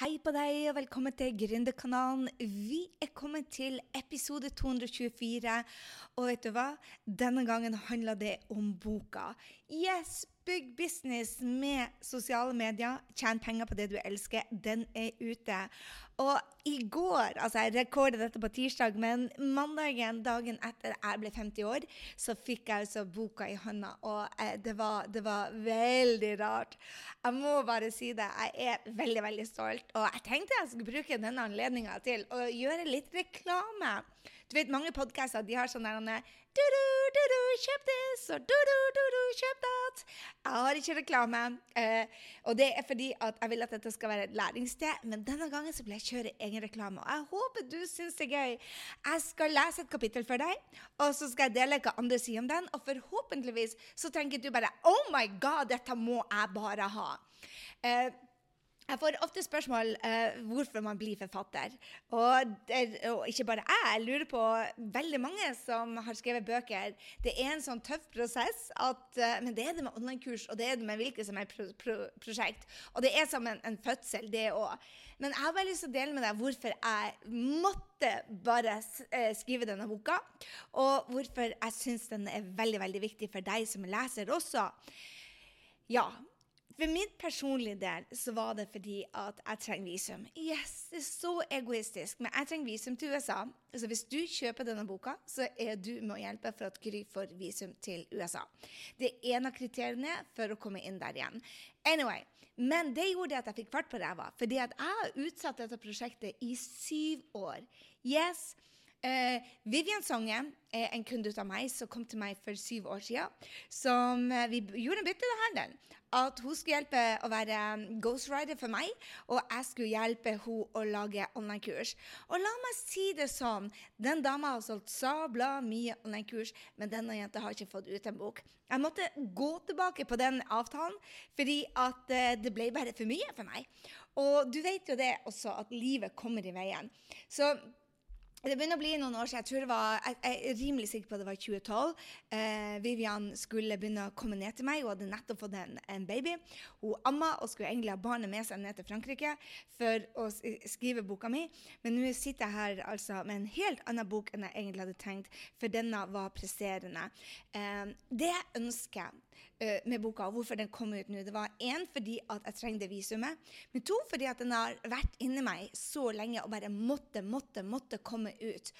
Hei på deg, og velkommen til Gründerkanalen. Vi er kommet til episode 224. Og vet du hva? Denne gangen handler det om boka. Yes, bygg business med sosiale medier. Tjen penger på det du elsker. Den er ute. Og i går, altså jeg rekordet dette på tirsdag, men mandagen, dagen etter jeg ble 50 år, så fikk jeg altså boka i hånda. Og eh, det, var, det var veldig rart. Jeg må bare si det. Jeg er veldig, veldig stolt. Og jeg tenkte jeg skulle bruke denne anledninga til å gjøre litt reklame. Du vet, Mange podkaster har sånn der du-du, du-du, kjøp this, og du-du, du-du, kjøp that. Jeg har ikke reklame. Eh, og det er fordi at jeg vil at dette skal være et læringssted, men denne gangen så vil jeg kjøre egen reklame. Og jeg håper du syns det er gøy. Jeg skal lese et kapittel for deg, og så skal jeg dele hva andre sier om den. Og forhåpentligvis så tenker du bare Oh my God, dette må jeg bare ha. Eh, jeg får ofte spørsmål uh, hvorfor man blir forfatter. Og, der, og, ikke bare jeg. Jeg lurer på veldig mange som har skrevet bøker. Det er en sånn tøff prosess, at, uh, men det er det med online-kurs og det er det med hvilket som helst pro pro prosjekt. Og det er som en, en fødsel, det òg. Men jeg har bare lyst til å dele med deg hvorfor jeg måtte bare uh, skrive denne boka, og hvorfor jeg syns den er veldig, veldig viktig for deg som leser også. Ja, for min personlige del så var det fordi at jeg trenger visum. Yes, det er så egoistisk, men jeg trenger visum til USA. Så hvis du kjøper denne boka, så er du med å hjelpe for at Gry får visum til USA. Det er en av kriteriene for å komme inn der igjen. Anyway, Men det gjorde at jeg fikk fart på ræva, fordi at jeg har utsatt dette prosjektet i syv år. Yes, Uh, Vivian Songe er en kunde av meg som kom til meg for syv år siden. Som uh, vi gjorde en bytte handel. At hun skulle hjelpe å være ghostwriter for meg, og jeg skulle hjelpe henne å lage online-kurs. Og la meg si det sånn, den dama har solgt sabla mye online-kurs, men denne jenta har ikke fått ut en bok. Jeg måtte gå tilbake på den avtalen, fordi at uh, det ble bare for mye for meg. Og du vet jo det også, at livet kommer i veien. Så det begynner å bli noen år siden. Jeg, tror det var, jeg, jeg er rimelig sikker på at det var 2012. Eh, Vivian skulle begynne å komme ned til meg. Hun hadde nettopp fått en, en, baby. Hun amma og skulle egentlig ha barnet med seg ned til Frankrike for å skrive boka mi. Men nå sitter jeg her altså med en helt annen bok enn jeg egentlig hadde tenkt, for denne var presserende. Eh, det jeg ønsker uh, med boka, og hvorfor den kom ut nå. Det var én fordi at jeg trengte visumet, men to fordi at den har vært inni meg så lenge og bare måtte, måtte, måtte komme ut.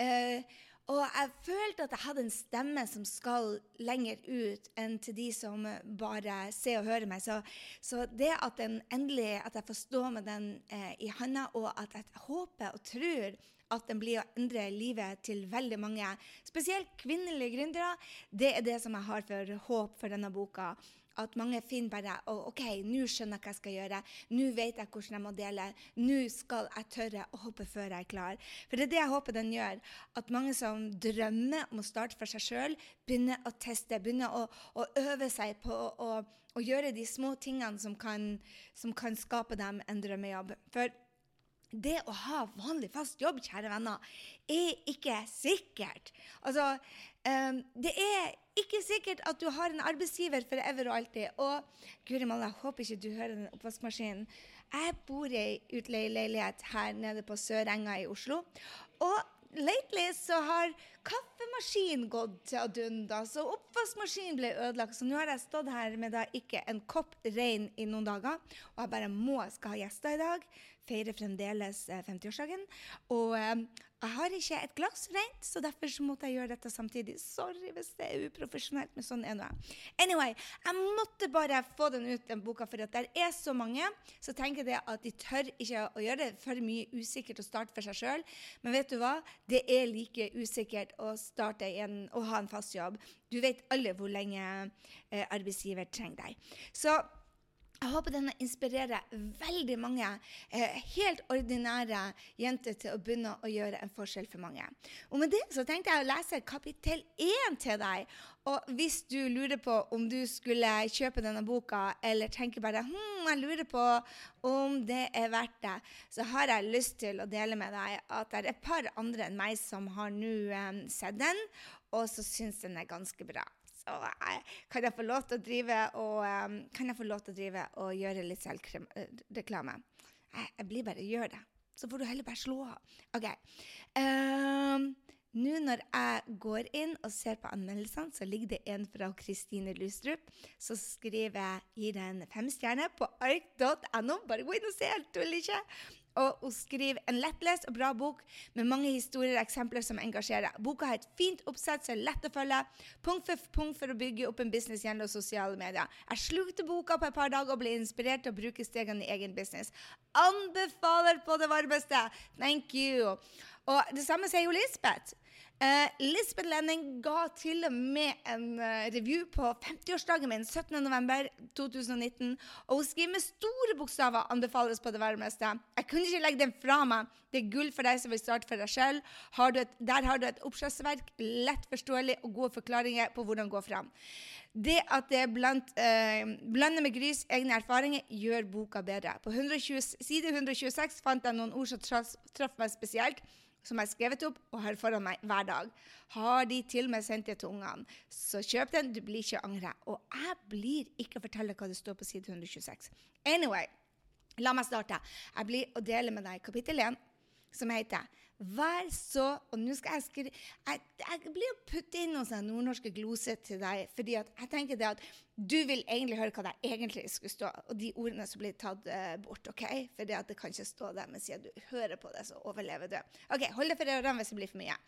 Uh, og jeg følte at jeg hadde en stemme som skal lenger ut enn til de som bare ser og hører meg. Så, så det at, den endelig, at jeg får stå med den eh, i handa, og at jeg håper og tror at den blir å endre livet til veldig mange, spesielt kvinnelige gründere, det er det som jeg har for håp for denne boka. At mange finner bare oh, OK, nå skjønner jeg hva jeg skal gjøre. Nå vet jeg hvordan jeg må dele. Nå skal jeg tørre å hoppe før jeg er klar. For det er det jeg håper den gjør. At mange som drømmer om å starte for seg sjøl, begynner å teste. Begynner å, å øve seg på å, å, gjøre de små tingene som kan, som kan skape dem en drømmejobb. For det å ha vanlig, fast jobb, kjære venner, er ikke sikkert. Altså, um, det er ikke sikkert at du har en arbeidsgiver for ever og alltid. Og Guri malla, jeg håper ikke du hører den oppvaskmaskinen. Jeg bor i ei utleieleilighet her nede på Sørenga i Oslo. Og lately så har kaffemaskinen gått til ad undas, og oppvaskmaskinen ble ødelagt. Så nå har jeg stått her med da ikke en kopp rein i noen dager, og jeg bare må skal ha gjester i dag feirer fremdeles 50-årsdagen. Eh, og eh, jeg har ikke et glass rent, så derfor så måtte jeg gjøre dette samtidig. Sorry hvis det er uprofesjonelt, men sånn er nå jeg. Anyway, jeg måtte bare få den ut, den boka, for at det er så mange Så tenker det at de tør ikke å gjøre det for mye usikkert å starte for seg sjøl. Men vet du hva? Det er like usikkert å starte en, å ha en fast jobb. Du vet alle hvor lenge eh, arbeidsgiver trenger deg. Så jeg håper denne inspirerer veldig mange eh, helt ordinære jenter til å begynne å gjøre en forskjell for mange. Og med det så tenkte jeg å lese kapittel én til deg. Og hvis du lurer på om du skulle kjøpe denne boka, eller tenker bare hm, jeg lurer på om det er verdt det, så har jeg lyst til å dele med deg at det er et par andre enn meg som har nå eh, sett den, og så syns den er ganske bra. Og kan jeg få lov til å drive og um, kan jeg få lov til å drive og gjøre litt selvreklame? Jeg, jeg blir bare gjør det. Så får du heller bare slå av. OK. Um, nå når jeg går inn og ser på anmeldelsene, så ligger det en fra Kristine Lustrup. Så skriver jeg gir en femstjerne på ark.no. Bare gå inn og se, jeg tuller ikke. Og hun skriver en lettlest og bra bok med mange historier og eksempler som engasjerer. Boka har et fint oppsett som er lett å følge. Punkt for punkt for å bygge opp en business gjennom sosiale medier. Jeg slukte boka på et par dager og ble inspirert til å bruke stegene i egen business. Anbefaler på det varmeste! Thank you. Og det samme sier jo Lisbeth. Uh, Lisbeth Lenning ga til og med en uh, review på 50-årsdagen min 17.11.2019. Og hun skriver med store bokstaver 'anbefales på det varmeste'. Jeg kunne ikke legge den fra meg. Det er gull for deg som vil starte for deg sjøl. Der har du et oppslagsverk, lett forståelig og gode forklaringer på hvordan gå fram. Det at det blant, uh, blander med Grys egne erfaringer, gjør boka bedre. På 120, side 126 fant jeg noen ord som traff meg spesielt som jeg har skrevet opp og har foran meg hver dag. Har de til og med sendt det til ungene, så kjøp den, du blir ikke angre. Og jeg blir ikke å fortelle hva det står på side 126. Anyway, la meg starte. Jeg blir å dele med deg kapittel 1, som heter Vær så Og nå skal jeg skrive Jeg, jeg blir å putte inn noen nordnorske gloser til deg, fordi jeg tenker det at du vil egentlig høre hva det egentlig skulle stå, og de ordene som blir tatt uh, bort. ok? For det, det kan ikke stå der, men siden du hører på det, så overlever du. Ok, Hold deg for ørene hvis det blir for mye.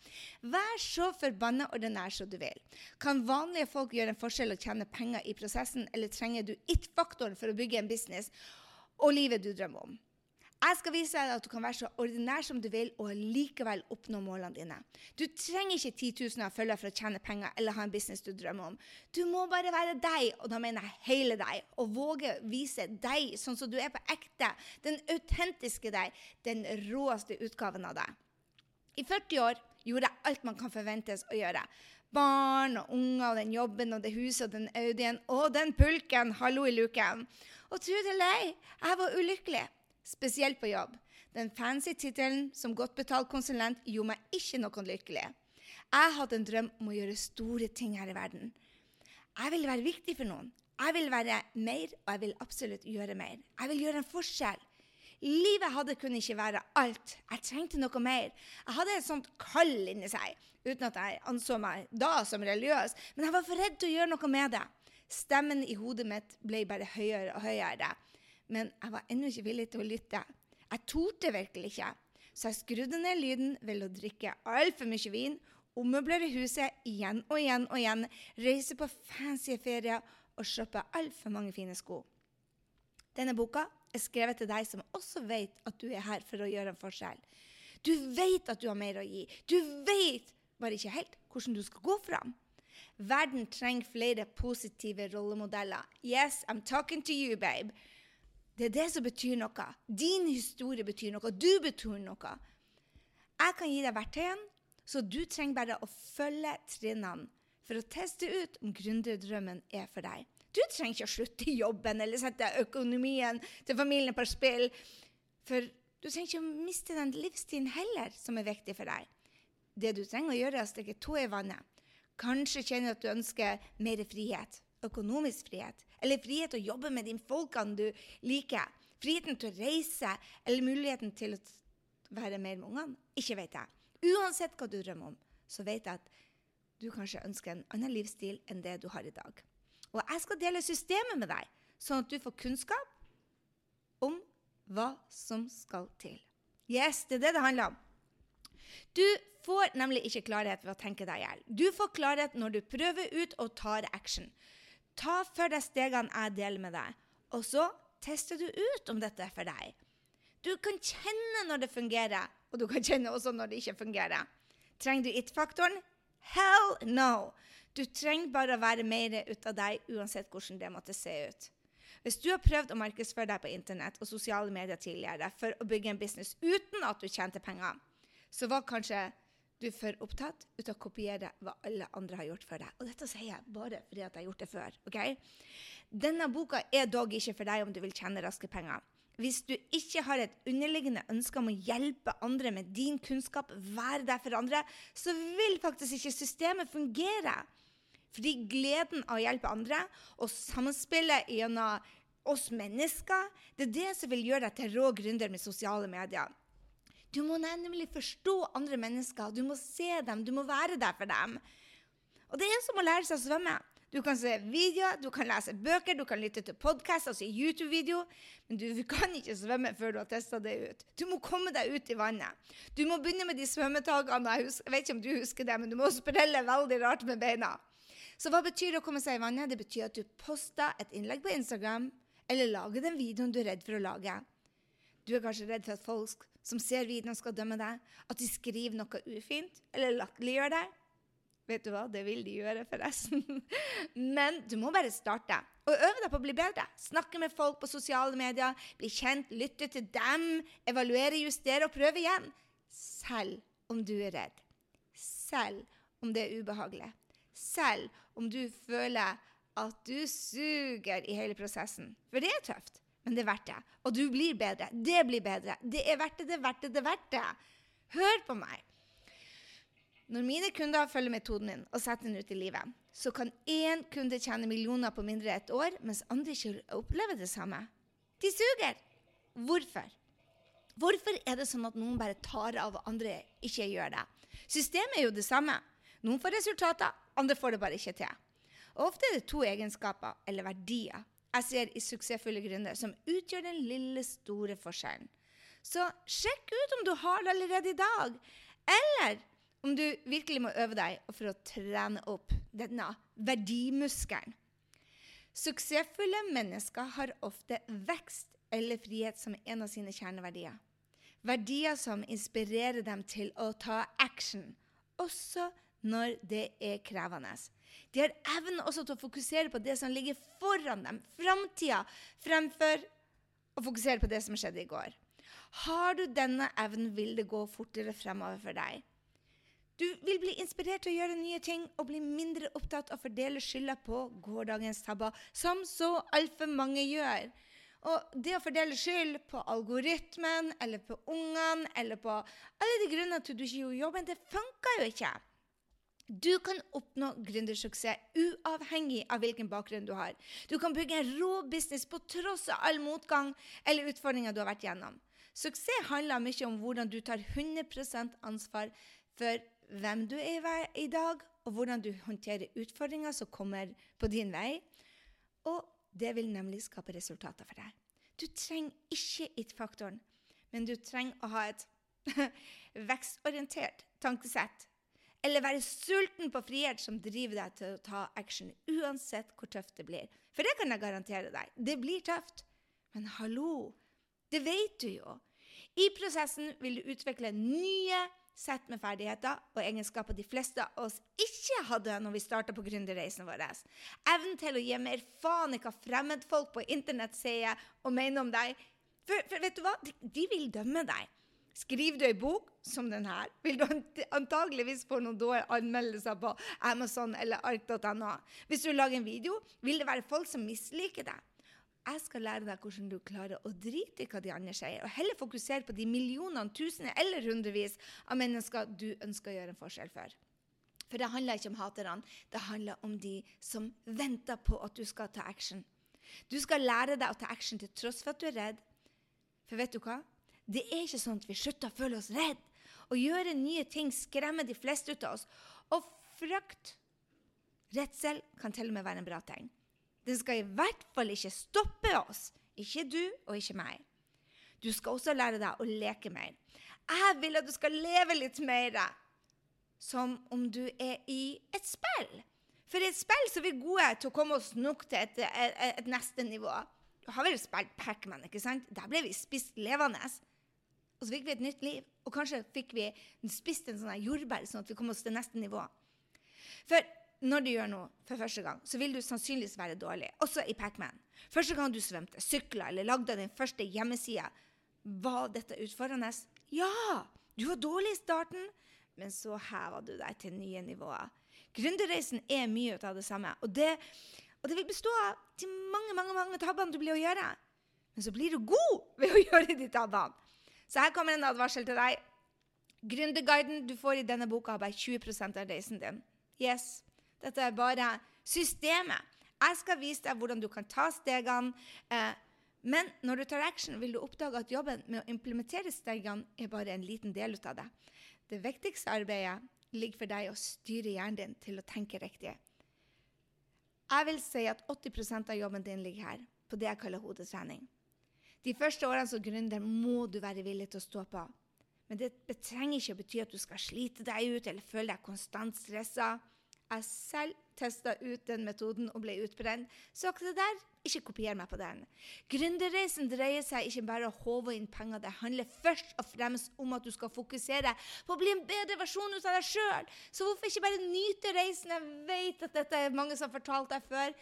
Vær så forbanna ordinær som du vil. Kan vanlige folk gjøre en forskjell og tjene penger i prosessen, eller trenger du it-faktoren for å bygge en business og livet du drømmer om? Jeg skal vise deg at du kan være så ordinær som du vil og likevel oppnå målene dine. Du trenger ikke 10 000 av følgere for å tjene penger eller ha en business du drømmer om. Du må bare være deg, og da mener jeg hele deg, og våge å vise deg sånn som du er på ekte. Den autentiske deg, den råeste utgaven av deg. I 40 år gjorde jeg alt man kan forventes å gjøre. Barn og unger og den jobben og det huset og den Audien og den pulken, hallo i luken. Og tro det eller ei, jeg var ulykkelig spesielt på jobb. Den fancy tittelen som godt betalt konsulent gjorde meg ikke noe lykkelig. Jeg hadde en drøm om å gjøre store ting her i verden. Jeg ville være viktig for noen. Jeg vil være mer, og jeg vil absolutt gjøre mer. Jeg vil gjøre en forskjell. Livet hadde kunne ikke være alt. Jeg trengte noe mer. Jeg hadde et sånt kall inni seg, uten at jeg anså meg da som religiøs, men jeg var for redd til å gjøre noe med det. Stemmen i hodet mitt ble bare høyere og høyere men jeg var ennå ikke villig til å lytte. Jeg torde virkelig ikke, så jeg skrudde ned lyden ved å drikke altfor mye vin, ommøblere huset igjen og igjen og igjen, reise på fancy ferier og shoppe altfor mange fine sko. Denne boka er skrevet til deg som også vet at du er her for å gjøre en forskjell. Du vet at du har mer å gi. Du vet bare ikke helt hvordan du skal gå fram. Verden trenger flere positive rollemodeller. Yes, I'm talking to you, babe. Det er det som betyr noe. Din historie betyr noe. Du betyr noe. Jeg kan gi deg verktøyene, så du trenger bare å følge trinnene for å teste ut om gründerdrømmen er for deg. Du trenger ikke å slutte i jobben eller sette økonomien til familien på spill. For du trenger ikke å miste den livsstilen heller, som er viktig for deg. Det du trenger å gjøre, er å stikke tå i vannet. Kanskje kjenner du at du ønsker mer frihet økonomisk frihet, eller frihet til å jobbe med de folkene du liker, friheten til å reise, eller muligheten til å være mer med ungene, ikke vet jeg. Uansett hva du drømmer om, så vet jeg at du kanskje ønsker en annen livsstil enn det du har i dag. Og jeg skal dele systemet med deg, sånn at du får kunnskap om hva som skal til. Yes, det er det det handler om. Du får nemlig ikke klarhet ved å tenke deg i hjel. Du får klarhet når du prøver ut og tar action. Ta for deg stegene jeg deler med deg, og så tester du ut om dette er for deg. Du kan kjenne når det fungerer, og du kan kjenne også når det ikke fungerer. Trenger du it-faktoren? Hell no! Du trenger bare å være mer ut av deg, uansett hvordan det måtte se ut. Hvis du har prøvd å markedsføre deg på internett og sosiale medier tidligere for å bygge en business uten at du tjente penger, så var kanskje du er for opptatt ut av å kopiere hva alle andre har gjort for deg. Og dette sier jeg bare fordi at jeg har gjort det før. ok? Denne boka er dog ikke for deg om du vil tjene raske penger. Hvis du ikke har et underliggende ønske om å hjelpe andre med din kunnskap, være der for andre, så vil faktisk ikke systemet fungere. Fordi gleden av å hjelpe andre og samspillet gjennom oss mennesker. Det er det som vil gjøre deg til rå gründer med sosiale medier. Du må nemlig forstå andre mennesker. Du må se dem, du må være der for dem. Og det er som å lære seg å svømme. Du kan se videoer, du kan lese bøker, du kan lytte til podkaster, altså YouTube-video, men du kan ikke svømme før du har testa det ut. Du må komme deg ut i vannet. Du må begynne med de svømmetagene. Jeg, jeg vet ikke om du husker det, men du må sprelle veldig rart med beina. Så hva betyr det å komme seg i vannet? Det betyr at du poster et innlegg på Instagram, eller lager den videoen du er redd for å lage. Du er kanskje redd for at folk som ser videoen, skal dømme deg, at de skriver noe ufint eller latterliggjør deg. Vet du hva, det vil de gjøre, forresten. Men du må bare starte. Og øve deg på å bli bedre. Snakke med folk på sosiale medier, bli kjent, lytte til dem, evaluere, justere og prøve igjen. Selv om du er redd. Selv om det er ubehagelig. Selv om du føler at du suger i hele prosessen. For det er tøft, men det er verdt det. Og du blir bedre. Det blir bedre. Det er verdt det, det er verdt det, det er verdt det. Hør på meg. Når mine kunder følger metoden min og setter den ut i livet, så kan én kunde tjene millioner på mindre et år, mens andre ikke opplever det samme. De suger. Hvorfor? Hvorfor er det sånn at noen bare tar av, og andre ikke gjør det? Systemet er jo det samme. Noen får resultater, andre får det bare ikke til. Og ofte er det to egenskaper, eller verdier, jeg ser i suksessfulle gründere som utgjør den lille, store forskjellen. Så sjekk ut om du har det allerede i dag, eller om du virkelig må øve deg for å trene opp denne verdimuskelen. Suksessfulle mennesker har ofte vekst eller frihet som en av sine kjerneverdier. Verdier som inspirerer dem til å ta action, også når det er krevende. De har evnen også til å fokusere på det som ligger foran dem, framtida, fremfor å fokusere på det som skjedde i går. Har du denne evnen, vil det gå fortere fremover for deg. Du vil bli inspirert til å gjøre nye ting og bli mindre opptatt av å fordele skylda på gårsdagens tabber, som så altfor mange gjør. Og det å fordele skyld på algoritmen eller på ungene eller på alle de grunnene til du ikke gjorde jobben, det funker jo ikke. Du kan oppnå gründersuksess uavhengig av hvilken bakgrunn du har. Du kan bygge en rå business på tross av all motgang eller utfordringer du har vært gjennom. Suksess handler mye om hvordan du tar 100% ansvar for hvem du er i dag, og hvordan du håndterer utfordringer som kommer på din vei. Og det vil nemlig skape resultater for deg. Du trenger ikke it-faktoren, men du trenger å ha et vekstorientert tankesett. Eller være sulten på frihet som driver deg til å ta action, uansett hvor tøft det blir. For det kan jeg garantere deg. Det blir tøft. Men hallo, det vet du jo. I prosessen vil du utvikle nye sett med ferdigheter og egenskaper de fleste av oss ikke hadde når vi starta på gründerreisen vår. Evnen til å gi mer faen i hva fremmedfolk på internett sier og mener om deg. For, for vet du hva? De, de, vil dømme deg. Skriver du ei bok som den her, vil du antageligvis få noen dårlige anmeldelser på Amazon eller ark.no. Hvis du lager en video, vil det være folk som misliker deg. Jeg skal lære deg hvordan du klarer å drite i hva de andre sier, og heller fokusere på de millionene, tusener eller hundrevis av mennesker du ønsker å gjøre en forskjell for. For det handler ikke om haterne, det handler om de som venter på at du skal ta action. Du skal lære deg å ta action til tross for at du er redd. For vet du hva? Det er ikke sånn at vi slutter å føle oss redd. Å gjøre nye ting skremmer de fleste ut av oss. Og frykt, redsel, kan til og med være en bra tegn. Den skal i hvert fall ikke stoppe oss. Ikke du og ikke meg. Du skal også lære deg å leke mer. Jeg vil at du skal leve litt mer som om du er i et spill. For i et spill så er vi gode til å komme oss nok til et, et, et neste nivå. Du har vel spilt Pacman, ikke sant? Der ble vi spist levende. Og så fikk vi et nytt liv. Og kanskje fikk vi spist en sånn jordbær, sånn at vi kom oss til neste nivå. For når du gjør noe for første gang, så vil du sannsynligvis være dårlig, også i Pacman. Første gang du svømte, sykla eller lagde din første hjemmeside, var dette utfordrende? Ja! Du var dårlig i starten, men så heva du deg til nye nivåer. Gründerreisen er mye av det samme, og det, og det vil bestå av de mange mange, mange tabbene du blir å gjøre. Men så blir du god ved å gjøre de tabbene. Så her kommer en advarsel til deg. Gründerguiden du får i denne boka, har bare 20% av reisen din. Yes, dette er bare systemet. Jeg skal vise deg hvordan du kan ta stegene. Eh, men når du tar action, vil du oppdage at jobben med å implementere stegene er bare en liten del av det. Det viktigste arbeidet ligger for deg å styre hjernen din til å tenke riktig. Jeg vil si at 80 av jobben din ligger her, på det jeg kaller hodetrening. De første årene som gründer må du være villig til å stå på. Men det trenger ikke bety at du skal slite deg ut eller føle deg konstant stressa. Jeg selv testa ut den metoden og ble utbrent, så akkurat det der, ikke kopier meg på den. Gründerreisen dreier seg ikke bare om å håve inn penger. Det handler først og fremst om at du skal fokusere på å bli en bedre versjon ut av deg sjøl. Så hvorfor ikke bare nyte reisen? Jeg vet at dette er mange som har fortalt deg før,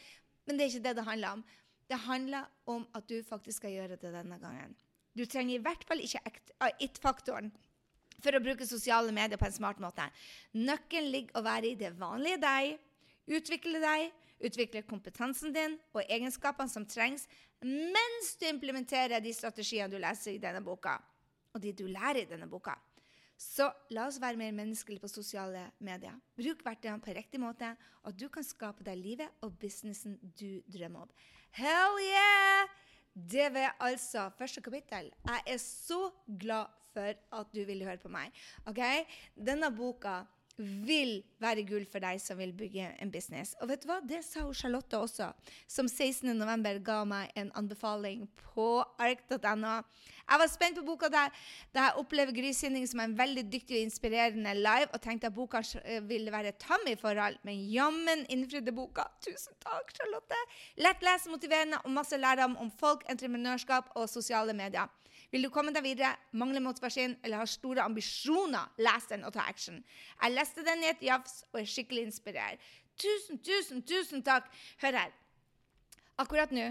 men det er ikke det det handler om. Det handler om at du faktisk skal gjøre det denne gangen. Du trenger i hvert fall ikke it-faktoren for å bruke sosiale medier på en smart måte. Nøkkelen ligger å være i det vanlige deg, utvikle deg, utvikle kompetansen din og egenskapene som trengs mens du implementerer de strategiene du leser i denne boka, og de du lærer i denne boka. Så la oss være mer menneskelige på sosiale medier. Bruk verktøyene på riktig måte, og du kan skape deg livet og businessen du drømmer om. Hell yeah! Det var altså første kapittel. Jeg er så glad for at du ville høre på meg. Ok? Denne boka vil være gull for deg som vil bygge en business. Og vet du hva? Det sa Charlotte også, som 16.11. ga meg en anbefaling på ark.no. Jeg var spent på boka der, da jeg opplever Gry Sinding som en veldig dyktig og inspirerende live, og tenkte at boka ville være tam i forhold, men jammen innfridde boka. Tusen takk, Charlotte! Lett lese, motiverende og masse lærdom om folk, entreprenørskap og sosiale medier. Vil du komme deg videre, mangler motivasjon eller har store ambisjoner, les den og ta action. Jeg leste den i et jafs og er skikkelig inspirert. Tusen, tusen, tusen takk. Hør her. Akkurat nå,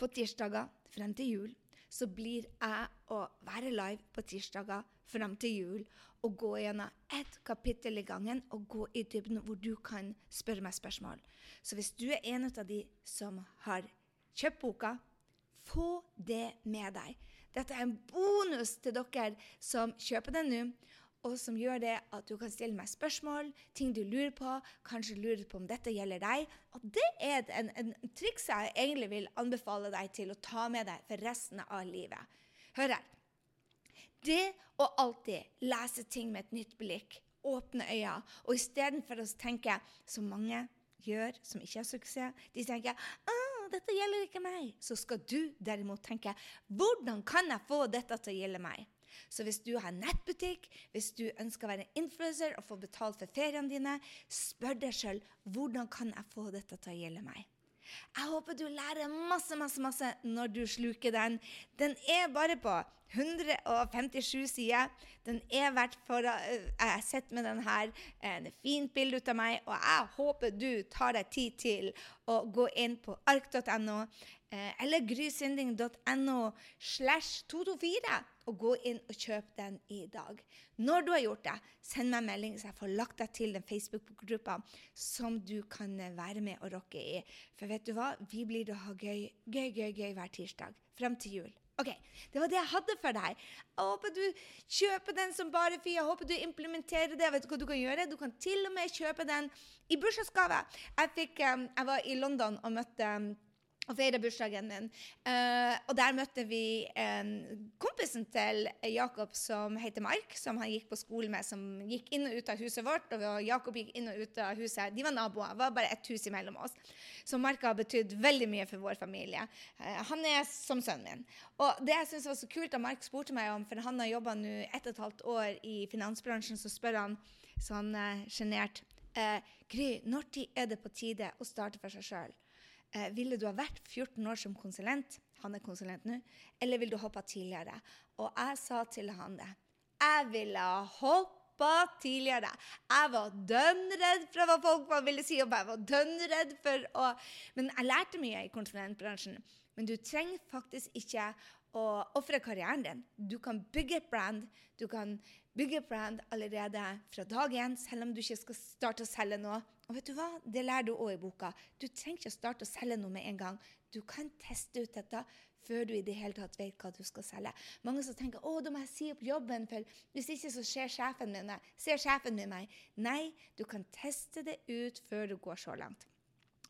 på tirsdager frem til jul, så blir jeg å være live på tirsdager frem til jul og gå gjennom ett kapittel i gangen og gå i dybden hvor du kan spørre meg spørsmål. Så hvis du er en av de som har kjøpt boka, få det med deg. Dette er en bonus til dere som kjøper den nå, og som gjør det at du kan stille meg spørsmål, ting du lurer på, kanskje lurer på om dette gjelder deg. Og det er en, en, triks jeg egentlig vil anbefale deg til å ta med deg for resten av livet. Hør her. Det å alltid lese ting med et nytt blikk, åpne øynene, og istedenfor å tenke, som mange gjør som ikke har suksess, de tenker ah, dette gjelder ikke meg. Så skal du derimot tenke hvordan kan jeg få dette til å gjelde meg? Så hvis du har nettbutikk, hvis du ønsker å være influenser og få betalt for feriene dine, spør deg sjøl hvordan kan jeg få dette til å gjelde meg? Jeg håper du lærer masse, masse, masse når du sluker den. Den er bare på 157 sider. Den er verdt for Jeg har sett med den her. Det er fint bilde ut av meg, og jeg håper du tar deg tid til å gå inn på ark.no eh, eller grysynding.no slash 224 og gå inn og kjøp den i dag. Når du har gjort det, send meg en melding, så jeg får lagt deg til den Facebook-gruppa som du kan være med og rocke i. For vet du hva? Vi blir å ha gøy, gøy, gøy, gøy hver tirsdag frem til jul. Ok, Det var det jeg hadde for deg. Jeg håper du kjøper den som bare fy. Jeg håper du implementerer det. Vet du hva du kan gjøre? Du kan til og med kjøpe den i bursdagsgave. Jeg, um, jeg var i London og møtte um, og feira bursdagen min. Uh, og der møtte vi um, kompisen til Jakob som heter Mark, som han gikk på skole med, som gikk inn og ut av huset vårt. Og Jakob gikk inn og ut av huset. De var naboer. Det var bare ett hus imellom oss. Så Mark har betydd veldig mye for vår familie. Uh, han er som sønnen min. Og det jeg syns var så kult da Mark spurte meg om, for han har jobba nå ett og et halvt år i finansbransjen, så spør han sånn sjenert uh, Gry, når er det på tide å starte for seg sjøl? Eh, ville du ha vært 14 år som konsulent, han er konsulent nå, eller ville du hoppa tidligere? Og jeg sa til han det. Jeg ville ha hoppa tidligere. Jeg var dønn redd for hva folk ville si, og jeg var dønn redd for å Men jeg lærte mye i konsulentbransjen. Men du trenger faktisk ikke å ofre karrieren din. Du kan bygge et brand. Du kan bygge brand allerede fra dag én, selv om du ikke skal starte å selge noe. Og vet du hva? Det lærer du òg i boka. Du trenger ikke å starte å selge noe med en gang. Du kan teste ut dette før du i det hele tatt vet hva du skal selge. Mange som tenker å, da må jeg si opp jobben, for hvis ikke så ser sjefen min, ser sjefen min meg. Nei, du kan teste det ut før du går så langt.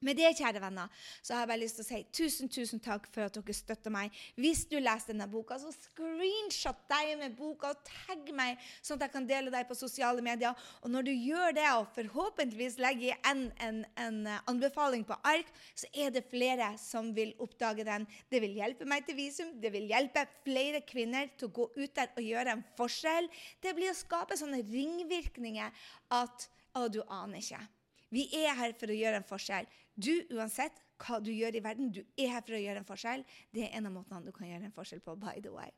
Med det, kjære venner, så har jeg bare lyst til å si tusen tusen takk for at dere støtter meg. Hvis du leser denne boka, så screenshot deg med boka og tagg meg, sånn at jeg kan dele deg på sosiale medier. Og når du gjør det, og forhåpentligvis legger en, en, en, eh, anbefaling på ark, så er det flere som vil oppdage den. Det vil hjelpe meg til visum. Det vil hjelpe flere kvinner til å gå ut der og gjøre en forskjell. Det blir å skape sånne ringvirkninger at å, du aner ikke. Vi er her for å gjøre en forskjell. Du, uansett hva du gjør i verden, du er her for å gjøre en forskjell. Det er en av måtene du kan gjøre en forskjell på, by the way.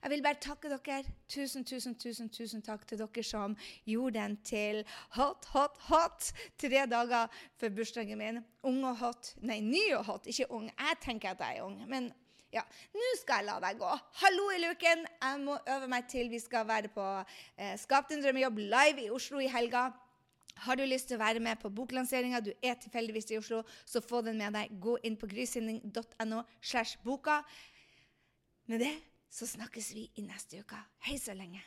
Jeg vil bare takke dere. Tusen, tusen, tusen, tusen takk til dere som gjorde den til hot, hot, hot tre dager før bursdagen min. Ung og hot. Nei, ny og hot, ikke ung. Jeg tenker at jeg er ung. men ja, nå skal jeg la deg gå. Hallo i luken! Jeg må øve meg til vi skal være på eh, Skap din drømmejobb live i Oslo i helga. Har du lyst til å være med på boklanseringa, du er tilfeldigvis i Oslo, så få den med deg. Gå inn på grysynding.no slash boka. Med det så snakkes vi i neste uke. Hei så lenge.